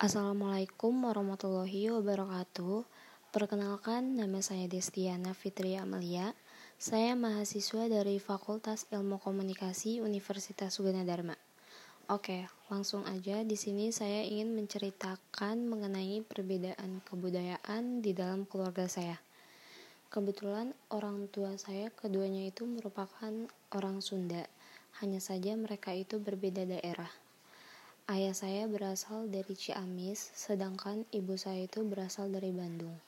Assalamualaikum warahmatullahi wabarakatuh. Perkenalkan, nama saya Destiana Fitri Amelia. Saya mahasiswa dari Fakultas Ilmu Komunikasi Universitas Dharma. Oke, langsung aja di sini saya ingin menceritakan mengenai perbedaan kebudayaan di dalam keluarga saya. Kebetulan orang tua saya keduanya itu merupakan orang Sunda. Hanya saja mereka itu berbeda daerah. Ayah saya berasal dari Ciamis, sedangkan ibu saya itu berasal dari Bandung.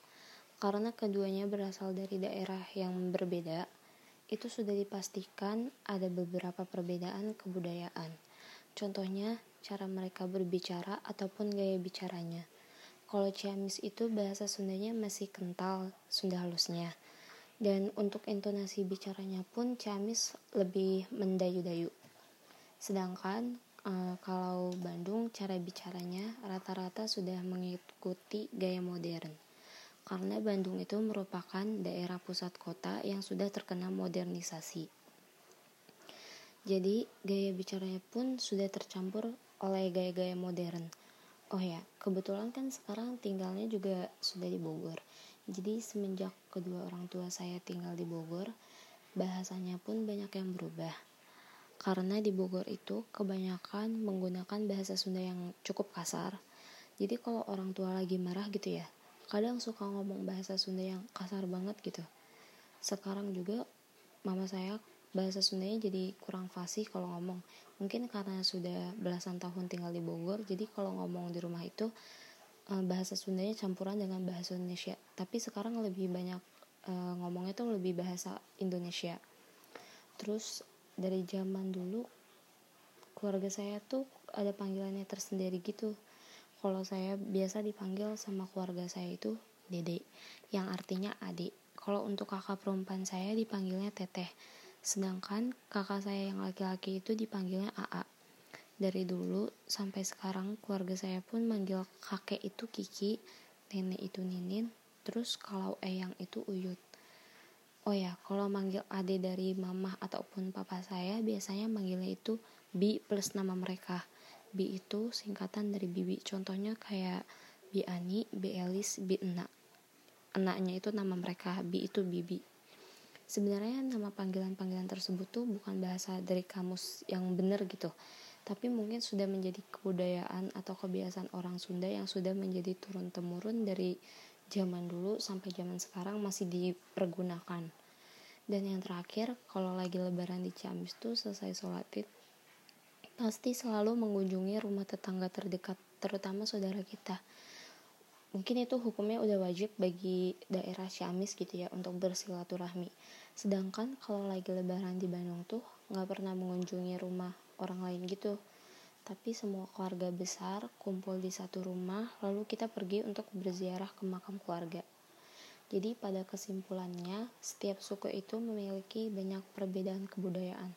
Karena keduanya berasal dari daerah yang berbeda, itu sudah dipastikan ada beberapa perbedaan kebudayaan. Contohnya, cara mereka berbicara ataupun gaya bicaranya. Kalau Ciamis itu bahasa Sundanya masih kental, Sunda halusnya. Dan untuk intonasi bicaranya pun Ciamis lebih mendayu-dayu. Sedangkan uh, kalau Bandung cara bicaranya rata-rata sudah mengikuti gaya modern karena Bandung itu merupakan daerah pusat kota yang sudah terkena modernisasi. Jadi gaya bicaranya pun sudah tercampur oleh gaya-gaya modern. Oh ya, kebetulan kan sekarang tinggalnya juga sudah di Bogor. Jadi semenjak kedua orang tua saya tinggal di Bogor, bahasanya pun banyak yang berubah karena di Bogor itu kebanyakan menggunakan bahasa Sunda yang cukup kasar. Jadi kalau orang tua lagi marah gitu ya, kadang suka ngomong bahasa Sunda yang kasar banget gitu. Sekarang juga mama saya bahasa Sundanya jadi kurang fasih kalau ngomong. Mungkin karena sudah belasan tahun tinggal di Bogor, jadi kalau ngomong di rumah itu eh, bahasa Sundanya campuran dengan bahasa Indonesia. Tapi sekarang lebih banyak eh, ngomongnya tuh lebih bahasa Indonesia. Terus dari zaman dulu keluarga saya tuh ada panggilannya tersendiri gitu. Kalau saya biasa dipanggil sama keluarga saya itu dede yang artinya adik. Kalau untuk kakak perempuan saya dipanggilnya teteh. Sedangkan kakak saya yang laki-laki itu dipanggilnya AA. Dari dulu sampai sekarang keluarga saya pun manggil kakek itu Kiki nenek itu Ninin terus kalau eyang itu Uyut Oh ya, kalau manggil ade dari mama ataupun papa saya biasanya manggilnya itu Bi plus nama mereka. Bi itu singkatan dari Bibi. Contohnya kayak Bi Ani, Bi Elis, Bi Enak. Enaknya itu nama mereka, Bi itu Bibi. Sebenarnya nama panggilan-panggilan tersebut tuh bukan bahasa dari kamus yang benar gitu. Tapi mungkin sudah menjadi kebudayaan atau kebiasaan orang Sunda yang sudah menjadi turun-temurun dari zaman dulu sampai zaman sekarang masih dipergunakan. Dan yang terakhir kalau lagi lebaran di Ciamis tuh selesai sholat id pasti selalu mengunjungi rumah tetangga terdekat terutama saudara kita. Mungkin itu hukumnya udah wajib bagi daerah Ciamis gitu ya untuk bersilaturahmi. Sedangkan kalau lagi lebaran di Bandung tuh nggak pernah mengunjungi rumah orang lain gitu tapi semua keluarga besar kumpul di satu rumah, lalu kita pergi untuk berziarah ke makam keluarga. Jadi pada kesimpulannya, setiap suku itu memiliki banyak perbedaan kebudayaan.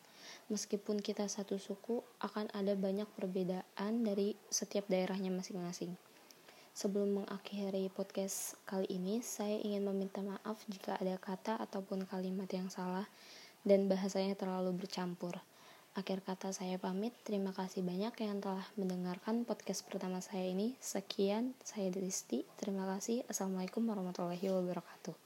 Meskipun kita satu suku, akan ada banyak perbedaan dari setiap daerahnya masing-masing. Sebelum mengakhiri podcast kali ini, saya ingin meminta maaf jika ada kata ataupun kalimat yang salah dan bahasanya terlalu bercampur. Akhir kata saya pamit. Terima kasih banyak yang telah mendengarkan podcast pertama saya ini. Sekian, saya Desti. Terima kasih. Assalamualaikum warahmatullahi wabarakatuh.